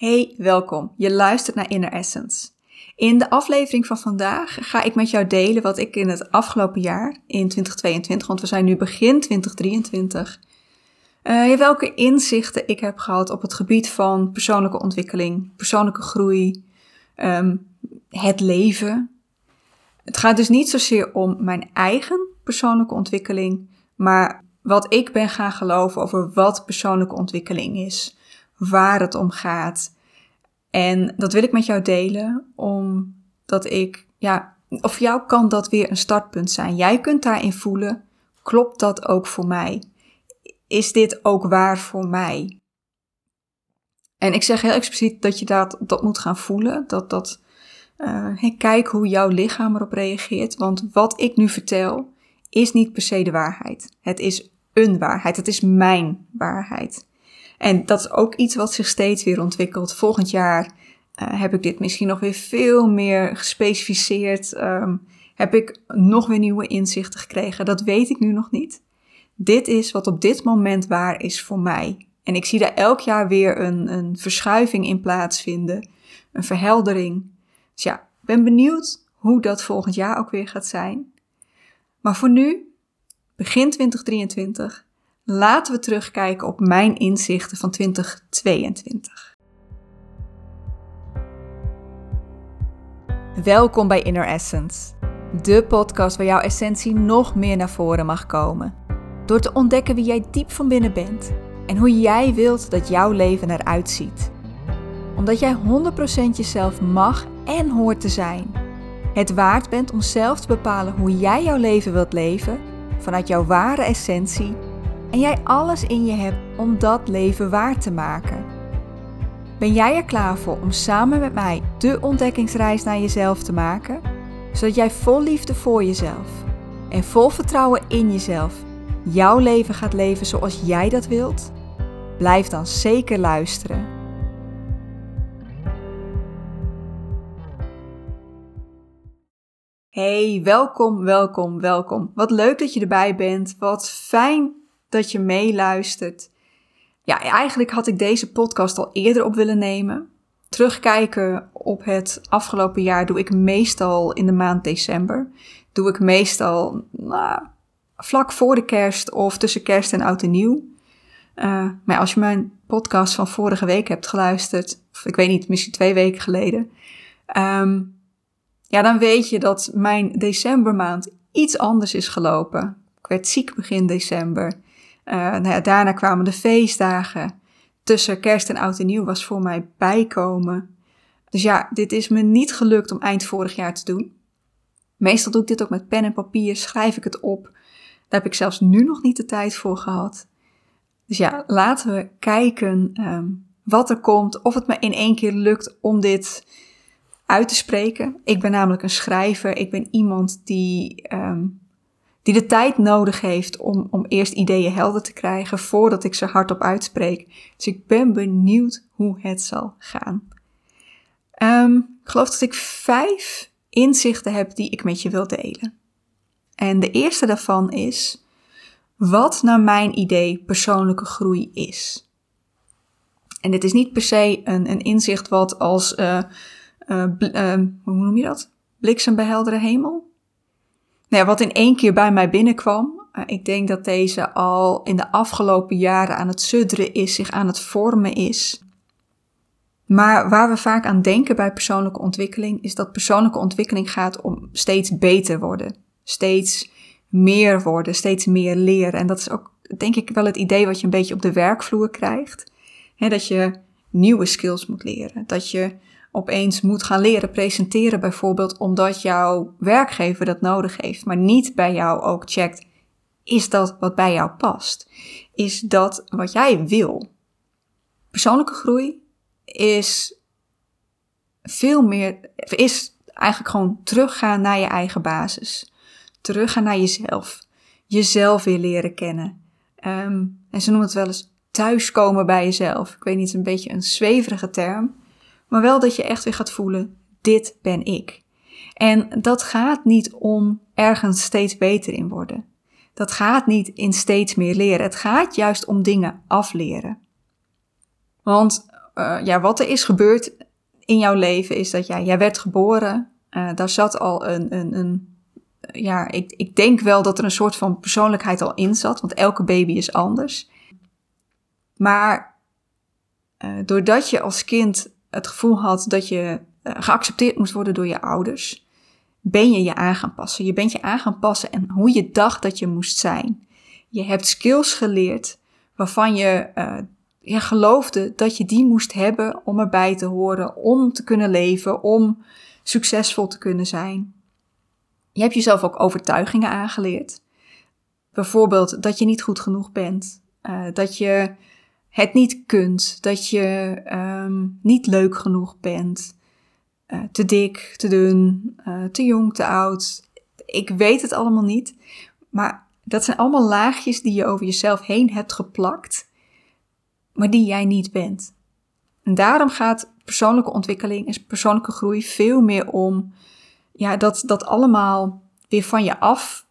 Hey, welkom. Je luistert naar Inner Essence. In de aflevering van vandaag ga ik met jou delen wat ik in het afgelopen jaar, in 2022, want we zijn nu begin 2023, uh, welke inzichten ik heb gehad op het gebied van persoonlijke ontwikkeling, persoonlijke groei, um, het leven. Het gaat dus niet zozeer om mijn eigen persoonlijke ontwikkeling, maar wat ik ben gaan geloven over wat persoonlijke ontwikkeling is waar het om gaat. En dat wil ik met jou delen, omdat ik, ja, of jou kan dat weer een startpunt zijn. Jij kunt daarin voelen, klopt dat ook voor mij? Is dit ook waar voor mij? En ik zeg heel expliciet dat je dat, dat moet gaan voelen, dat dat, uh, kijk hoe jouw lichaam erop reageert, want wat ik nu vertel is niet per se de waarheid. Het is een waarheid, het is mijn waarheid. En dat is ook iets wat zich steeds weer ontwikkelt. Volgend jaar uh, heb ik dit misschien nog weer veel meer gespecificeerd. Um, heb ik nog weer nieuwe inzichten gekregen? Dat weet ik nu nog niet. Dit is wat op dit moment waar is voor mij. En ik zie daar elk jaar weer een, een verschuiving in plaatsvinden, een verheldering. Dus ja, ik ben benieuwd hoe dat volgend jaar ook weer gaat zijn. Maar voor nu, begin 2023, Laten we terugkijken op mijn inzichten van 2022. Welkom bij Inner Essence, de podcast waar jouw essentie nog meer naar voren mag komen. Door te ontdekken wie jij diep van binnen bent en hoe jij wilt dat jouw leven eruit ziet. Omdat jij 100% jezelf mag en hoort te zijn. Het waard bent om zelf te bepalen hoe jij jouw leven wilt leven vanuit jouw ware essentie en jij alles in je hebt om dat leven waar te maken. Ben jij er klaar voor om samen met mij de ontdekkingsreis naar jezelf te maken, zodat jij vol liefde voor jezelf en vol vertrouwen in jezelf jouw leven gaat leven zoals jij dat wilt? Blijf dan zeker luisteren. Hey, welkom, welkom, welkom. Wat leuk dat je erbij bent. Wat fijn dat je meeluistert. Ja, eigenlijk had ik deze podcast al eerder op willen nemen. Terugkijken op het afgelopen jaar doe ik meestal in de maand december. Doe ik meestal nou, vlak voor de kerst of tussen kerst en oud en nieuw. Uh, maar als je mijn podcast van vorige week hebt geluisterd, of ik weet niet, misschien twee weken geleden, um, ja, dan weet je dat mijn decembermaand iets anders is gelopen. Ik werd ziek begin december. Uh, nou ja, daarna kwamen de feestdagen. Tussen kerst en oud en nieuw was voor mij bijkomen. Dus ja, dit is me niet gelukt om eind vorig jaar te doen. Meestal doe ik dit ook met pen en papier, schrijf ik het op. Daar heb ik zelfs nu nog niet de tijd voor gehad. Dus ja, laten we kijken um, wat er komt, of het me in één keer lukt om dit uit te spreken. Ik ben namelijk een schrijver. Ik ben iemand die um, die de tijd nodig heeft om, om eerst ideeën helder te krijgen voordat ik ze hardop uitspreek. Dus ik ben benieuwd hoe het zal gaan. Um, ik geloof dat ik vijf inzichten heb die ik met je wil delen. En de eerste daarvan is wat naar mijn idee persoonlijke groei is. En dit is niet per se een, een inzicht wat als, uh, uh, uh, hoe noem je dat? Bliksem hemel? Nou wat in één keer bij mij binnenkwam, uh, ik denk dat deze al in de afgelopen jaren aan het sudderen is, zich aan het vormen is. Maar waar we vaak aan denken bij persoonlijke ontwikkeling, is dat persoonlijke ontwikkeling gaat om steeds beter worden. Steeds meer worden, steeds meer leren. En dat is ook, denk ik, wel het idee wat je een beetje op de werkvloer krijgt. dat je nieuwe skills moet leren. Dat je opeens moet gaan leren presenteren, bijvoorbeeld omdat jouw werkgever dat nodig heeft, maar niet bij jou ook checkt: is dat wat bij jou past? Is dat wat jij wil? Persoonlijke groei is veel meer, is eigenlijk gewoon teruggaan naar je eigen basis. Teruggaan naar jezelf. Jezelf weer leren kennen. Ehm, en ze noemen het wel eens thuiskomen bij jezelf. Ik weet niet, een beetje een zweverige term. Maar wel dat je echt weer gaat voelen, dit ben ik. En dat gaat niet om ergens steeds beter in worden. Dat gaat niet in steeds meer leren. Het gaat juist om dingen afleren. Want uh, ja, wat er is gebeurd in jouw leven is dat jij werd geboren. Uh, daar zat al een, een, een ja, ik, ik denk wel dat er een soort van persoonlijkheid al in zat, want elke baby is anders. Maar uh, doordat je als kind het gevoel had dat je uh, geaccepteerd moest worden door je ouders, ben je je aan gaan passen. Je bent je aan gaan passen en hoe je dacht dat je moest zijn. Je hebt skills geleerd waarvan je, uh, je geloofde dat je die moest hebben om erbij te horen, om te kunnen leven, om succesvol te kunnen zijn. Je hebt jezelf ook overtuigingen aangeleerd. Bijvoorbeeld dat je niet goed genoeg bent, uh, dat je het niet kunt, dat je um, niet leuk genoeg bent, uh, te dik, te dun, uh, te jong, te oud. Ik weet het allemaal niet, maar dat zijn allemaal laagjes die je over jezelf heen hebt geplakt, maar die jij niet bent. En daarom gaat persoonlijke ontwikkeling en persoonlijke groei veel meer om ja, dat, dat allemaal weer van je af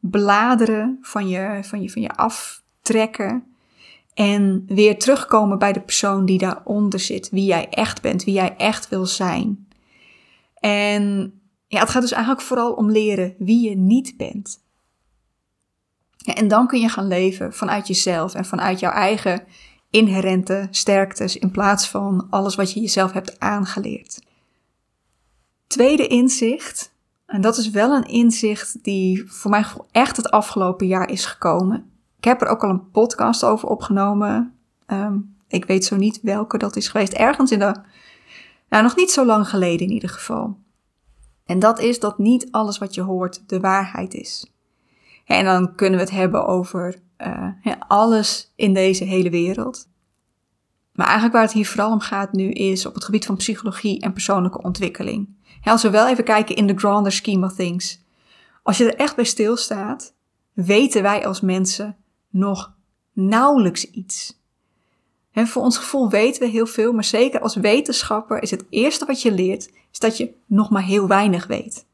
bladeren, van je, van je, van je aftrekken. En weer terugkomen bij de persoon die daaronder zit. Wie jij echt bent, wie jij echt wil zijn. En ja, het gaat dus eigenlijk vooral om leren wie je niet bent. Ja, en dan kun je gaan leven vanuit jezelf en vanuit jouw eigen inherente sterktes in plaats van alles wat je jezelf hebt aangeleerd. Tweede inzicht, en dat is wel een inzicht die voor mij echt het afgelopen jaar is gekomen. Ik heb er ook al een podcast over opgenomen. Um, ik weet zo niet welke dat is geweest. Ergens in de. Nou, nog niet zo lang geleden in ieder geval. En dat is dat niet alles wat je hoort de waarheid is. En dan kunnen we het hebben over uh, alles in deze hele wereld. Maar eigenlijk waar het hier vooral om gaat nu is op het gebied van psychologie en persoonlijke ontwikkeling. Als we wel even kijken in the grander scheme of things. Als je er echt bij stilstaat, weten wij als mensen nog nauwelijks iets. En voor ons gevoel weten we heel veel, maar zeker als wetenschapper is het eerste wat je leert, is dat je nog maar heel weinig weet.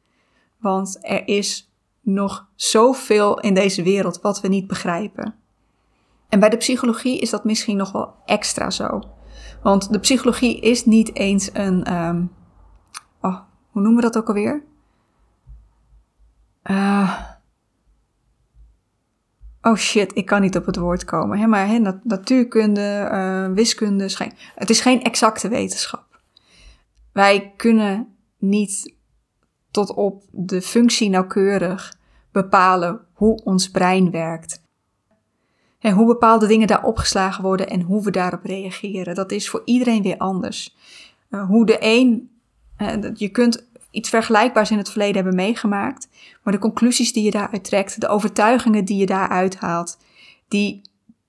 Want er is nog zoveel in deze wereld wat we niet begrijpen. En bij de psychologie is dat misschien nog wel extra zo. Want de psychologie is niet eens een. Um, oh, hoe noemen we dat ook alweer? Uh, oh shit, ik kan niet op het woord komen. Hè? Maar hè, natuurkunde, uh, wiskunde, het is geen exacte wetenschap. Wij kunnen niet tot op de functie nauwkeurig bepalen hoe ons brein werkt. En hoe bepaalde dingen daar opgeslagen worden en hoe we daarop reageren. Dat is voor iedereen weer anders. Uh, hoe de een, je kunt iets vergelijkbaars in het verleden hebben meegemaakt, maar de conclusies die je daaruit trekt, de overtuigingen die je daaruit haalt, die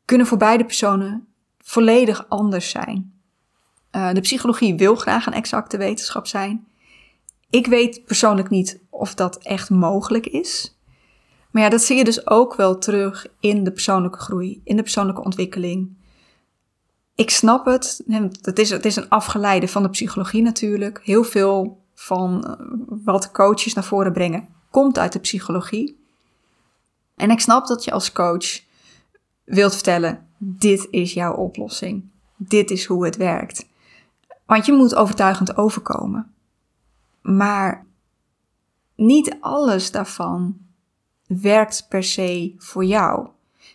kunnen voor beide personen volledig anders zijn. Uh, de psychologie wil graag een exacte wetenschap zijn. Ik weet persoonlijk niet of dat echt mogelijk is. Maar ja, dat zie je dus ook wel terug in de persoonlijke groei, in de persoonlijke ontwikkeling. Ik snap het. Het is, het is een afgeleide van de psychologie natuurlijk. Heel veel van eh, wat coaches naar voren brengen komt uit de psychologie. En ik snap dat je als coach wilt vertellen: dit is jouw oplossing. Dit is hoe het werkt. Want je moet overtuigend overkomen. Maar niet alles daarvan werkt per se voor jou.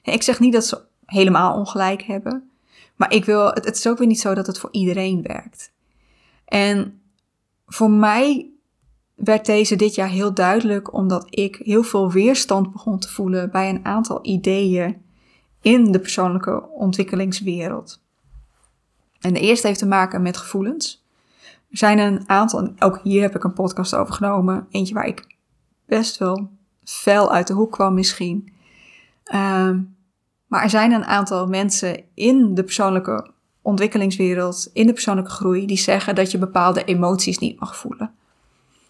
Ik zeg niet dat ze helemaal ongelijk hebben, maar ik wil, het, het is ook weer niet zo dat het voor iedereen werkt. En voor mij werd deze dit jaar heel duidelijk omdat ik heel veel weerstand begon te voelen bij een aantal ideeën in de persoonlijke ontwikkelingswereld. En de eerste heeft te maken met gevoelens. Er zijn een aantal, ook hier heb ik een podcast over genomen, eentje waar ik best wel fel uit de hoek kwam misschien. Um, maar er zijn een aantal mensen in de persoonlijke ontwikkelingswereld, in de persoonlijke groei, die zeggen dat je bepaalde emoties niet mag voelen.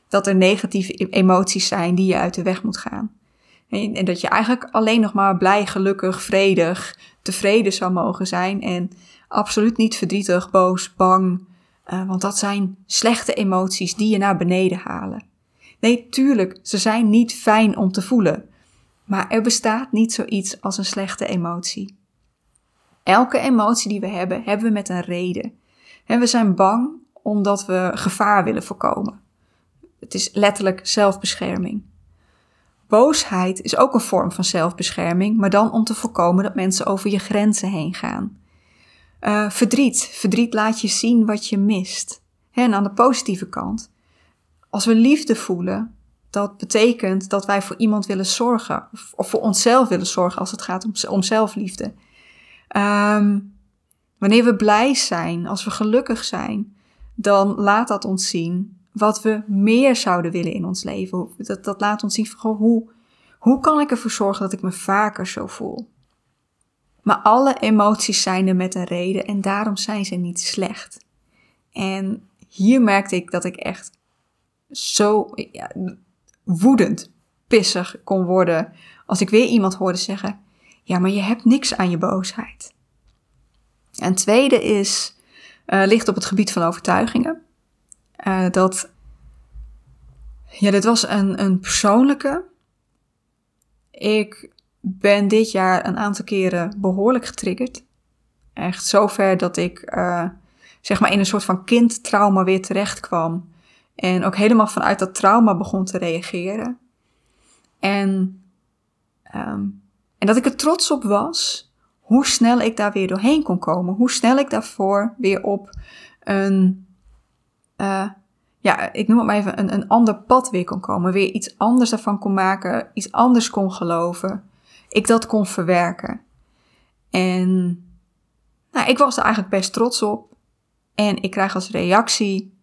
Dat er negatieve e-, emoties zijn die je uit de weg moet gaan. En, dat je eigenlijk alleen nog maar blij, gelukkig, vredig, tevreden zou mogen zijn. En absoluut niet verdrietig, boos, bang. Uh, want dat zijn slechte emoties die je naar beneden halen. Nee, tuurlijk, ze zijn niet fijn om te voelen. Maar er bestaat niet zoiets als een slechte emotie. Elke emotie die we hebben, hebben we met een reden. En we zijn bang omdat we gevaar willen voorkomen. Het is letterlijk zelfbescherming. Boosheid is ook een vorm van zelfbescherming, maar dan om te voorkomen dat mensen over je grenzen heen gaan. Uh, verdriet. Verdriet laat je zien wat je mist. En aan de positieve kant, als we liefde voelen, dat betekent dat wij voor iemand willen zorgen. Of, voor onszelf willen zorgen als het gaat om, om zelfliefde. Um, wanneer we blij zijn, als we gelukkig zijn, dan laat dat ons zien wat we meer zouden willen in ons leven. Dat, dat laat ons zien van hoe, hoe kan ik ervoor zorgen dat ik me vaker zo voel. Maar alle emoties zijn er met een reden en daarom zijn ze niet slecht. En hier merkte ik dat ik echt zo woedend, pissig kon worden als ik weer iemand hoorde zeggen: Ja, maar je hebt niks aan je boosheid. En tweede is, uh, ligt op het gebied van overtuigingen. Uh, dat, ja, dit was een, een persoonlijke. Ik ben dit jaar een aantal keren behoorlijk getriggerd. Echt zover dat ik, uh, zeg maar, in een soort van kindtrauma weer terecht kwam. En ook helemaal vanuit dat trauma begon te reageren. En, um, en dat ik er trots op was hoe snel ik daar weer doorheen kon komen. Hoe snel ik daarvoor weer op een, uh, ja, ik noem het maar even, een, een ander pad weer kon komen. Weer iets anders daarvan kon maken, iets anders kon geloven. Ik dat kon verwerken. En nou, ik was er eigenlijk best trots op. En ik krijg als reactie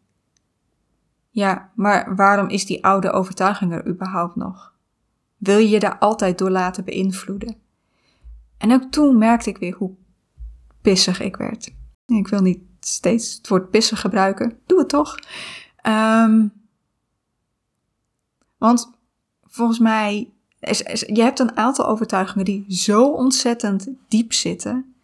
ja, maar waarom is die oude overtuiging er überhaupt nog? Wil je je daar altijd door laten beïnvloeden? En ook toen merkte ik weer hoe pissig ik werd. Ik wil niet steeds het woord pissig gebruiken. Doe het toch. Um, want volgens mij, is, je hebt een aantal overtuigingen die zo ontzettend diep zitten.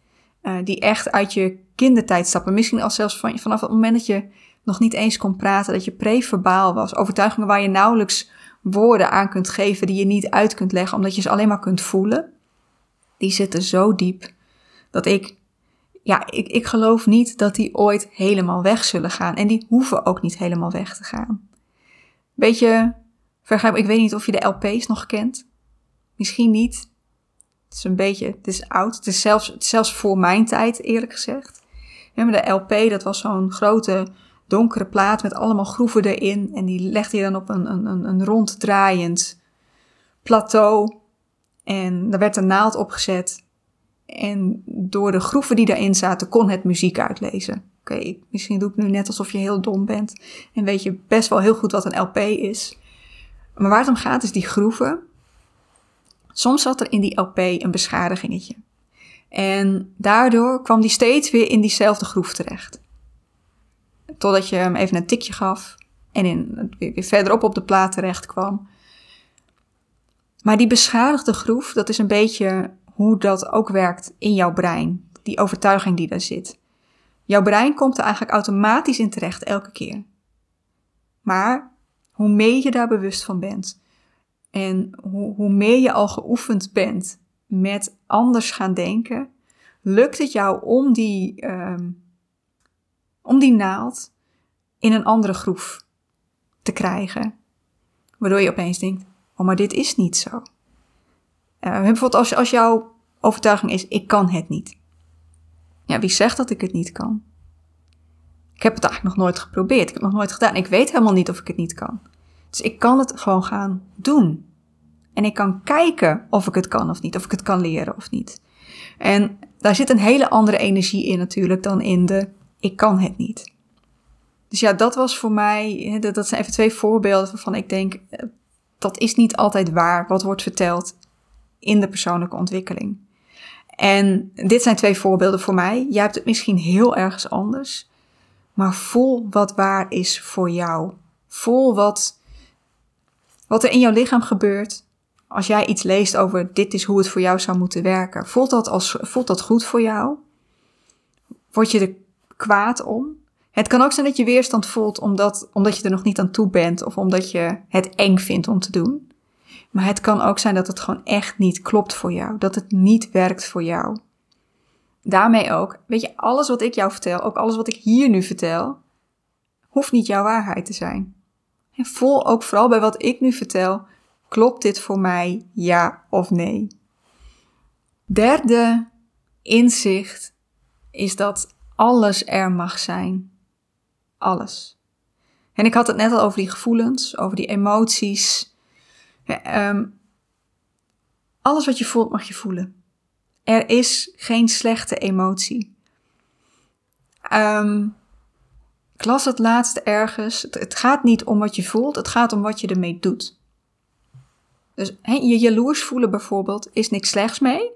Uh, die echt uit je kindertijd stappen. Misschien al zelfs van, vanaf het moment dat je nog niet eens kon praten, dat je preverbaal was. Overtuigingen waar je nauwelijks woorden aan kunt geven, die je niet uit kunt leggen, omdat je ze alleen maar kunt voelen. Die zitten zo diep dat ik, ja, ik, ik geloof niet dat die ooit helemaal weg zullen gaan. En die hoeven ook niet helemaal weg te gaan. Beetje vergelijk, ik weet niet of je de LP's nog kent. Misschien niet. Het is een beetje, het is oud. Het is zelfs, zelfs voor mijn tijd, eerlijk gezegd. Ja, maar de LP, dat was zo'n grote donkere plaat met allemaal groeven erin. En die legde je dan op een, een, een ronddraaiend plateau. En daar werd een naald opgezet. En door de groeven die daarin zaten, kon het muziek uitlezen. Oké, misschien doe ik nu net alsof je heel dom bent. En weet je best wel heel goed wat een LP is. Maar waar het om gaat is die groeven. Soms zat er in die LP een beschadigingetje. En daardoor kwam die steeds weer in diezelfde groef terecht. Totdat je hem even een tikje gaf en in, weer, verderop op de plaat terecht kwam. Maar die beschadigde groef, dat is een beetje hoe dat ook werkt in jouw brein. Die overtuiging die daar zit. Jouw brein komt er eigenlijk automatisch in terecht elke keer. Maar hoe meer je daar bewust van bent en hoe, hoe meer je al geoefend bent met anders gaan denken, lukt het jou om die, um, om die naald in een andere groef te krijgen. Waardoor je opeens denkt, oh maar dit is niet zo. Uh, bijvoorbeeld als, als jouw overtuiging is, ik kan het niet. Ja, wie zegt dat ik het niet kan? Ik heb het eigenlijk nog nooit geprobeerd. Ik heb het nog nooit gedaan. Ik weet helemaal niet of ik het niet kan. Dus ik kan het gewoon gaan doen. En ik kan kijken of ik het kan of niet. Of ik het kan leren of niet. En daar zit een hele andere energie in natuurlijk dan in de ik kan het niet. Dus ja, dat was voor mij, dat zijn even twee voorbeelden waarvan ik denk, eh, dat is niet altijd waar wat wordt verteld in de persoonlijke ontwikkeling. En dit zijn twee voorbeelden voor mij. Jij hebt het misschien heel ergens anders, maar voel wat waar is voor jou. Voel wat, wat er in jouw lichaam gebeurt als jij iets leest over dit is hoe het voor jou zou moeten werken. Voelt dat, als, voelt dat goed voor jou? Word je er kwaad om? Het kan ook zijn dat je weerstand voelt omdat, omdat je er nog niet aan toe bent of omdat je het eng vindt om te doen. Maar het kan ook zijn dat het gewoon echt niet klopt voor jou, dat het niet werkt voor jou. daarmee ook, weet je, alles wat ik jou vertel, ook alles wat ik hier nu vertel, hoeft niet jouw waarheid te zijn. En voel ook vooral bij wat ik nu vertel, klopt dit voor mij, ja of nee? Derde inzicht is dat alles er mag zijn. Alles. En ik had het net al over die gevoelens, over die emoties. Ehm, alles wat je voelt mag je voelen. Er is geen slechte emotie. Um, ik las het laatst ergens. Het, gaat niet om wat je voelt, het gaat om wat je ermee doet. Dus je jaloers voelen bijvoorbeeld is niks slechts mee.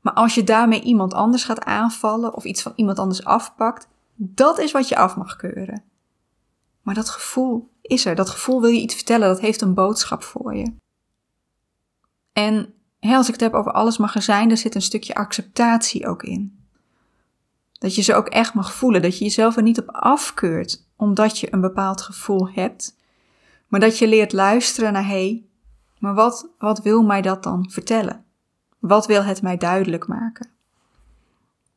Maar als je daarmee iemand anders gaat aanvallen of iets van iemand anders afpakt, dat is wat je af mag keuren. Maar dat gevoel is er. Dat gevoel wil je iets vertellen. Dat heeft een boodschap voor je. En als ik het heb over alles mag er zijn, daar zit een stukje acceptatie ook in. Dat je ze ook echt mag voelen. Dat je jezelf er niet op afkeurt omdat je een bepaald gevoel hebt. Maar dat je leert luisteren naar hé, hey, maar wat, wat wil mij dat dan vertellen? Wat wil het mij duidelijk maken?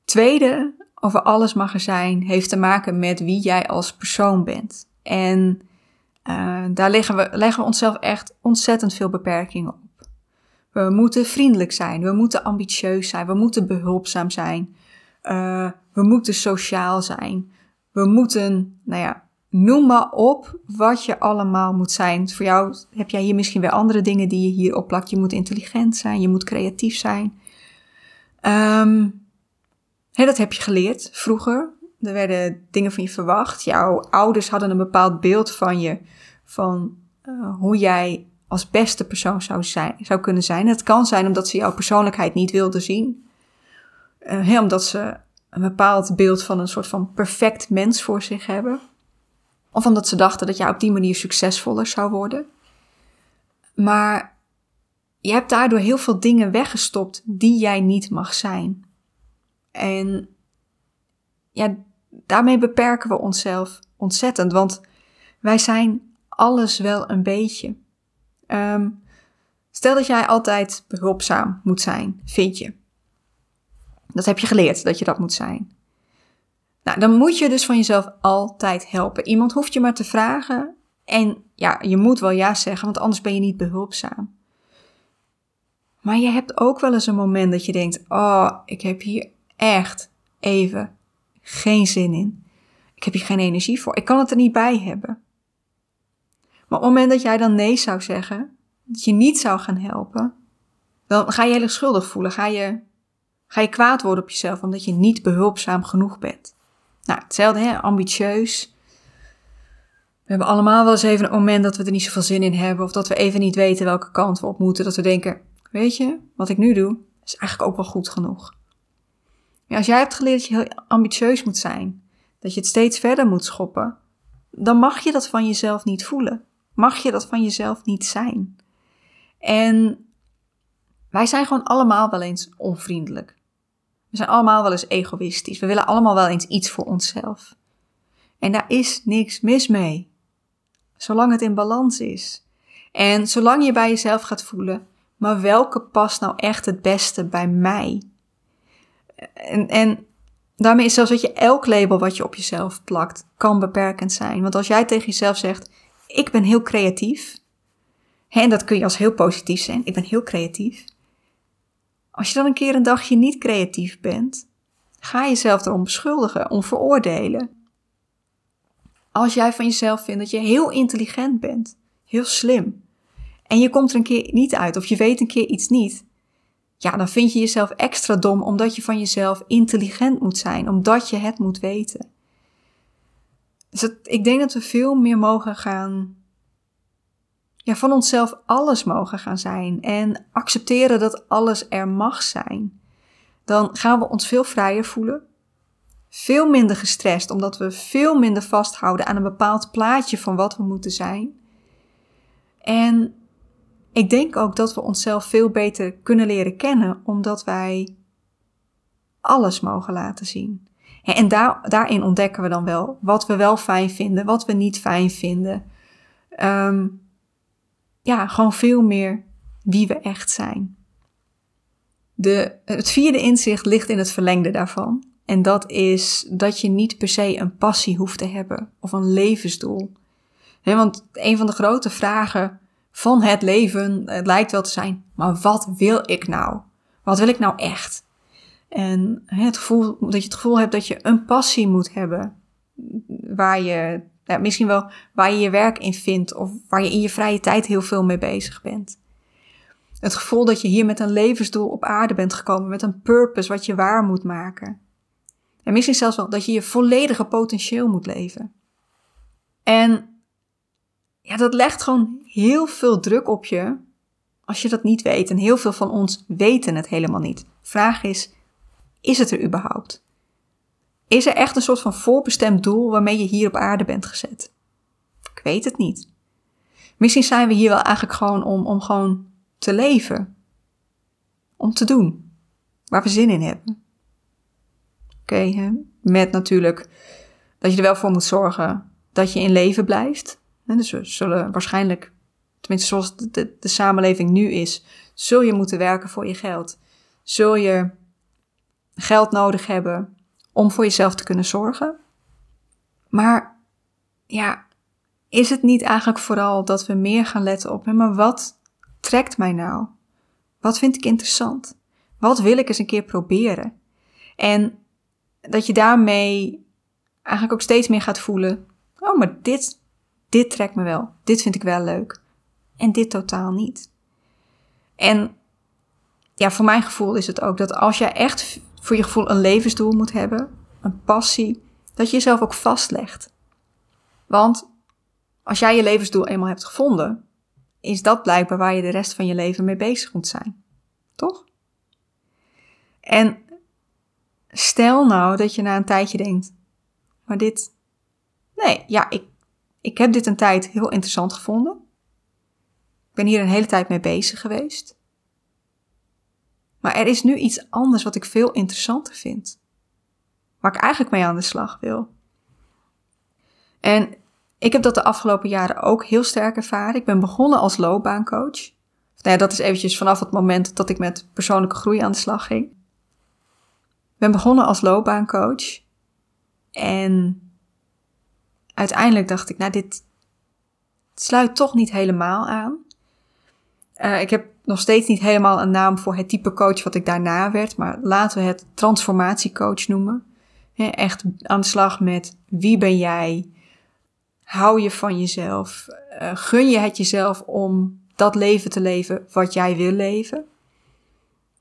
Tweede, over alles mag er zijn, heeft te maken met wie jij als persoon bent. En uh, daar leggen we, leggen we onszelf echt ontzettend veel beperkingen op. We moeten vriendelijk zijn, we moeten ambitieus zijn, we moeten behulpzaam zijn, uh, we moeten sociaal zijn, we moeten, nou ja, noem maar op wat je allemaal moet zijn. Voor jou heb jij hier misschien weer andere dingen die je hier opplakt. Je moet intelligent zijn, je moet creatief zijn. Um, dat heb je geleerd vroeger. Er werden dingen van je verwacht. Jouw ouders hadden een bepaald beeld van je, van uh, hoe jij als beste persoon zou, zijn, zou kunnen zijn. Het kan zijn omdat ze jouw persoonlijkheid niet wilden zien. Uh, omdat ze een bepaald beeld van een soort van perfect mens voor zich hebben. Of omdat ze dachten dat jij op die manier succesvoller zou worden. Maar je hebt daardoor heel veel dingen weggestopt die jij niet mag zijn. En ja, daarmee beperken we onszelf ontzettend, want wij zijn alles wel een beetje. Um, stel dat jij altijd behulpzaam moet zijn, vind je. Dat heb je geleerd, dat je dat moet zijn. Nou, dan moet je dus van jezelf altijd helpen. Iemand hoeft je maar te vragen. En ja, je moet wel ja zeggen, want anders ben je niet behulpzaam. Maar je hebt ook wel eens een moment dat je denkt: Oh, ik heb hier echt even geen zin in. Ik heb hier geen energie voor. Ik kan het er niet bij hebben. Maar op het moment dat jij dan nee zou zeggen, dat je niet zou gaan helpen, dan ga je heel schuldig voelen. Ga je, ga je kwaad worden op jezelf omdat je niet behulpzaam genoeg bent. Nou, hetzelfde, hè? ambitieus. We hebben allemaal wel eens even een moment dat we er niet zoveel zin in hebben. Of dat we even niet weten welke kant we op moeten. Dat we denken, weet je, wat ik nu doe, is eigenlijk ook wel goed genoeg. Als jij hebt geleerd dat je heel ambitieus moet zijn, dat je het steeds verder moet schoppen, dan mag je dat van jezelf niet voelen. Mag je dat van jezelf niet zijn. En wij zijn gewoon allemaal wel eens onvriendelijk. We zijn allemaal wel eens egoïstisch. We willen allemaal wel eens iets voor onszelf. En daar is niks mis mee. Zolang het in balans is. En zolang je bij jezelf gaat voelen, maar welke past nou echt het beste bij mij? En, en daarmee is zelfs dat je elk label wat je op jezelf plakt, kan beperkend zijn. Want als jij tegen jezelf zegt, ik ben heel creatief, en dat kun je als heel positief zijn, ik ben heel creatief. Als je dan een keer een dagje niet creatief bent, ga jezelf erom beschuldigen, om veroordelen. Als jij van jezelf vindt dat je heel intelligent bent, heel slim, en je komt er een keer niet uit of je weet een keer iets niet, ja, dan vind je jezelf extra dom omdat je van jezelf intelligent moet zijn, omdat je het moet weten. Dus ik denk dat we veel meer mogen gaan, ja, van onszelf alles mogen gaan zijn en accepteren dat alles er mag zijn. Dan gaan we ons veel vrijer voelen, veel minder gestrest, omdat we veel minder vasthouden aan een bepaald plaatje van wat we moeten zijn. En ik denk ook dat we onszelf veel beter kunnen leren kennen, omdat wij alles mogen laten zien. En daar, daarin ontdekken we dan wel wat we wel fijn vinden, wat we niet fijn vinden. Um, ja, gewoon veel meer wie we echt zijn. De, het vierde inzicht ligt in het verlengde daarvan. En dat is dat je niet per se een passie hoeft te hebben of een levensdoel. want een van de grote vragen van het leven het lijkt wel te zijn: maar wat wil ik nou? Wat wil ik nou echt? En het gevoel, dat je het gevoel hebt dat je een passie moet hebben. Waar je, ja, misschien wel waar je je werk in vindt. Of waar je in je vrije tijd heel veel mee bezig bent. Het gevoel dat je hier met een levensdoel op aarde bent gekomen. Met een purpose wat je waar moet maken. En misschien zelfs wel dat je je volledige potentieel moet leven. En ja, dat legt gewoon heel veel druk op je als je dat niet weet. En heel veel van ons weten het helemaal niet. Vraag is, is het er überhaupt? Is er echt een soort van voorbestemd doel waarmee je hier op aarde bent gezet? Ik weet het niet. Misschien zijn we hier wel eigenlijk gewoon om, om gewoon te leven. Om te doen. Waar we zin in hebben. Oké, met natuurlijk dat je er wel voor moet zorgen dat je in leven blijft. Dus we zullen waarschijnlijk, tenminste zoals de, de, samenleving nu is, zul je moeten werken voor je geld. Zul je geld nodig hebben om voor jezelf te kunnen zorgen. Maar ja, is het niet eigenlijk vooral dat we meer gaan letten op, maar wat trekt mij nou? Wat vind ik interessant? Wat wil ik eens een keer proberen? En dat je daarmee eigenlijk ook steeds meer gaat voelen: oh, maar dit, dit trekt me wel. Dit vind ik wel leuk. En dit totaal niet. En ja, voor mijn gevoel is het ook dat als jij echt voor je gevoel een levensdoel moet hebben, een passie, dat je jezelf ook vastlegt. Want als jij je levensdoel eenmaal hebt gevonden, is dat blijkbaar waar je de rest van je leven mee bezig moet zijn. Toch? En stel nou dat je na een tijdje denkt, maar dit, nee, ja, ik, ik heb dit een tijd heel interessant gevonden. Ik ben hier een hele tijd mee bezig geweest. Maar er is nu iets anders wat ik veel interessanter vind. Waar ik eigenlijk mee aan de slag wil. En ik heb dat de afgelopen jaren ook heel sterk ervaren. Ik ben begonnen als loopbaancoach. Nou ja, dat is eventjes vanaf het moment dat ik met persoonlijke groei aan de slag ging. Ik ben begonnen als loopbaancoach. En uiteindelijk dacht ik, nou, dit sluit toch niet helemaal aan. Uh, ik heb nog steeds niet helemaal een naam voor het type coach wat ik daarna werd, maar laten we het transformatiecoach noemen. echt aan de slag met wie ben jij? Hou je van jezelf? Uh, gun je het jezelf om dat leven te leven wat jij wil leven?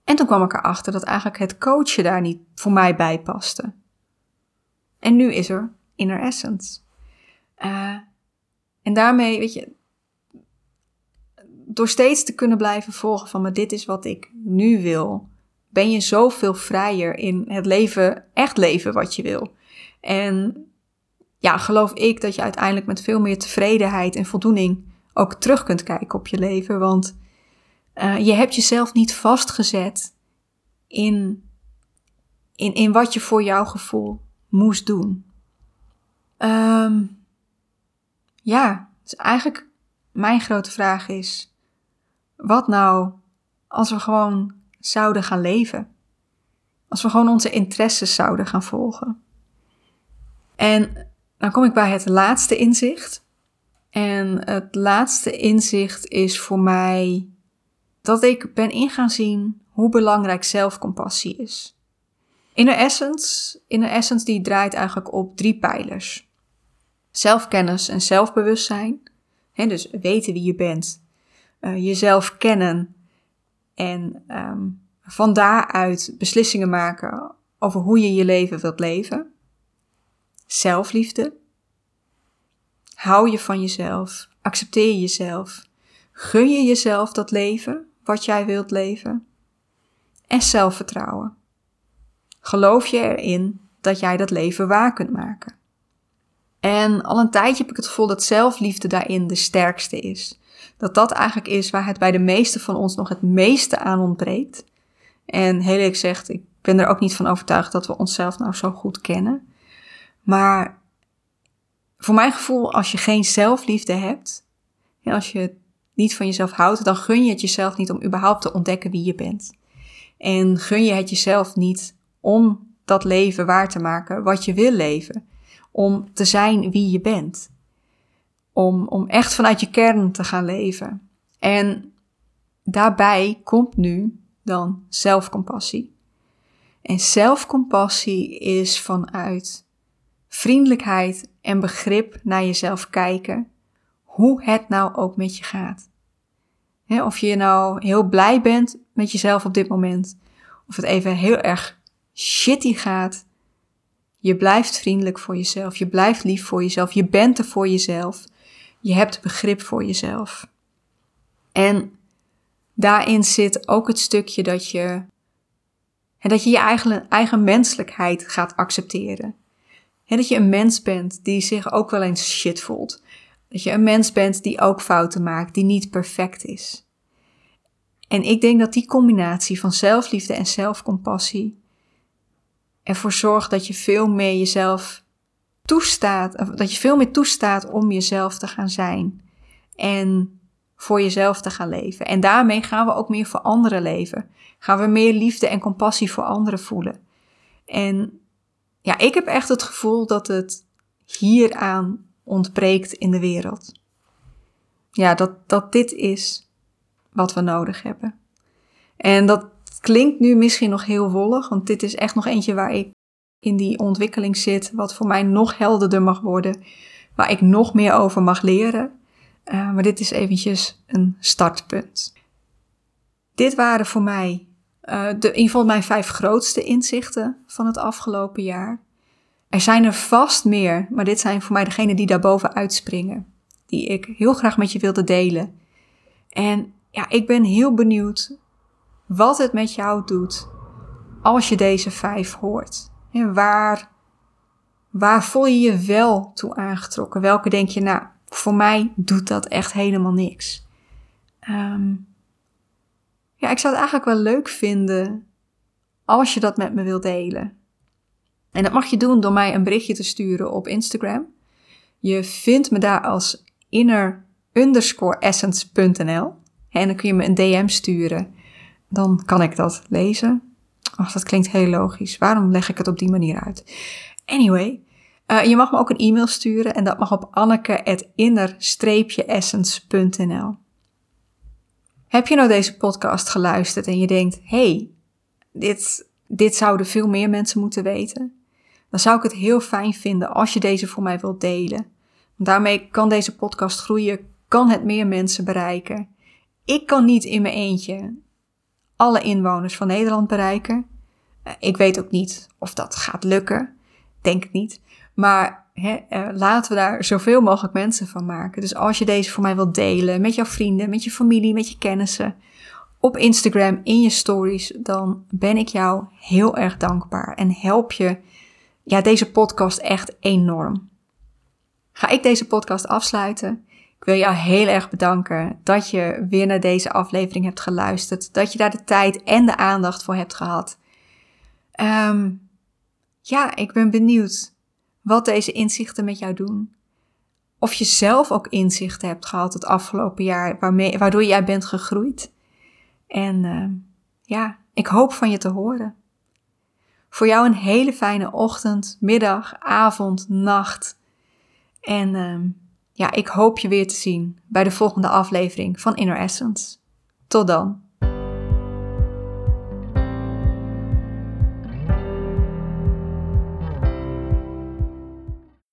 En toen kwam ik erachter dat eigenlijk het coachen daar niet voor mij bij paste. En nu is er Inner Essence. Uh, en daarmee, weet je, door steeds te kunnen blijven volgen van, maar dit is wat ik nu wil, ben je zoveel vrijer in het leven, echt leven wat je wil. En ja, geloof ik dat je uiteindelijk met veel meer tevredenheid en voldoening ook terug kunt kijken op je leven. Want uh, je hebt jezelf niet vastgezet in, in, in wat je voor jouw gevoel moest doen. Um, ja, dus eigenlijk mijn grote vraag is: wat nou als we gewoon zouden gaan leven? Als we gewoon onze interesses zouden gaan volgen? En dan kom ik bij het laatste inzicht. En het laatste inzicht is voor mij dat ik ben ingaan zien hoe belangrijk zelfcompassie is. Inner Essence, Inner Essence die draait eigenlijk op drie pijlers. Zelfkennis en zelfbewustzijn. Dus weten wie je bent uh, jezelf kennen en um, van daaruit beslissingen maken over hoe je je leven wilt leven. Zelfliefde. Hou je van jezelf. Accepteer jezelf. Gun je jezelf dat leven wat jij wilt leven. En zelfvertrouwen. Geloof je erin dat jij dat leven waar kunt maken. En al een tijdje heb ik het gevoel dat zelfliefde daarin de sterkste is dat dat eigenlijk is waar het bij de meeste van ons nog het meeste aan ontbreekt. En heel eerlijk gezegd, ik ben er ook niet van overtuigd dat we onszelf nou zo goed kennen. Maar voor mijn gevoel, als je geen zelfliefde hebt, en als je niet van jezelf houdt, dan gun je het jezelf niet om überhaupt te ontdekken wie je bent. En gun je het jezelf niet om dat leven waar te maken wat je wil leven. Om te zijn wie je bent. Om, om echt vanuit je kern te gaan leven. En daarbij komt nu dan zelfcompassie. En zelfcompassie is vanuit vriendelijkheid en begrip naar jezelf kijken, hoe het nou ook met je gaat. of je nou heel blij bent met jezelf op dit moment, of het even heel erg shitty gaat. Je blijft vriendelijk voor jezelf, je blijft lief voor jezelf, je bent er voor jezelf, je hebt begrip voor jezelf. En daarin zit ook het stukje dat je, dat je je eigen, eigen menselijkheid gaat accepteren. En dat je een mens bent die zich ook wel eens shit voelt. Dat je een mens bent die ook fouten maakt, die niet perfect is. En ik denk dat die combinatie van zelfliefde en zelfcompassie ervoor zorgt dat je veel meer jezelf toestaat, dat je veel meer toestaat om jezelf te gaan zijn en voor jezelf te gaan leven. En daarmee gaan we ook meer voor anderen leven. Gaan we meer liefde en compassie voor anderen voelen. En ja, ik heb echt het gevoel dat het hieraan ontbreekt in de wereld. Ja, dat, dat dit is wat we nodig hebben. En dat klinkt nu misschien nog heel wollig, want dit is echt nog eentje waar ik in die ontwikkeling zit, wat voor mij nog helderder mag worden, waar ik nog meer over mag leren. Uh, maar dit is eventjes een startpunt. Dit waren voor mij uh, de, in ieder mijn vijf grootste inzichten van het afgelopen jaar. Er zijn er vast meer, maar dit zijn voor mij degenen die daarboven uitspringen. Die ik heel graag met je wilde delen. En ja, ik ben heel benieuwd wat het met jou doet als je deze vijf hoort. En waar, waar voel je je wel toe aangetrokken? Welke denk je, nou, voor mij doet dat echt helemaal niks. Um, ja, ik zou het eigenlijk wel leuk vinden als je dat met me wilt delen. En dat mag je doen door mij een berichtje te sturen op Instagram. Je vindt me daar als inner underscore essence.nl. En dan kun je me een DM sturen. Dan kan ik dat lezen. Ach, dat klinkt heel logisch. Waarom leg ik het op die manier uit? Anyway, uh, je mag me ook een e-mail sturen en dat mag op anneke.inner-essence.nl. Heb je nou deze podcast geluisterd en je denkt, hey, dit, dit zouden veel meer mensen moeten weten? Dan zou ik het heel fijn vinden als je deze voor mij wilt delen. daarmee kan deze podcast groeien, kan het meer mensen bereiken. Ik kan niet in mijn eentje alle inwoners van Nederland bereiken. Eh, ik weet ook niet of dat gaat lukken. Denk ik niet. Maar hè, eh, laten we daar zoveel mogelijk mensen van maken. Dus als je deze voor mij wilt delen met jouw vrienden, met je familie, met je kennissen, op Instagram, in je stories, dan ben ik jou heel erg dankbaar en help je ja, deze podcast echt enorm. Ga ik deze podcast afsluiten? Ik wil jou heel erg bedanken dat je weer naar deze aflevering hebt geluisterd. Dat je daar de tijd en de aandacht voor hebt gehad. Um, ja, ik ben benieuwd wat deze inzichten met jou doen. Of je zelf ook inzichten hebt gehad het afgelopen jaar, waarmee, waardoor jij bent gegroeid. En uh, ja, ik hoop van je te horen. Voor jou een hele fijne ochtend, middag, avond, nacht. En uh, ja, ik hoop je weer te zien bij de volgende aflevering van Inner Essence. Tot dan.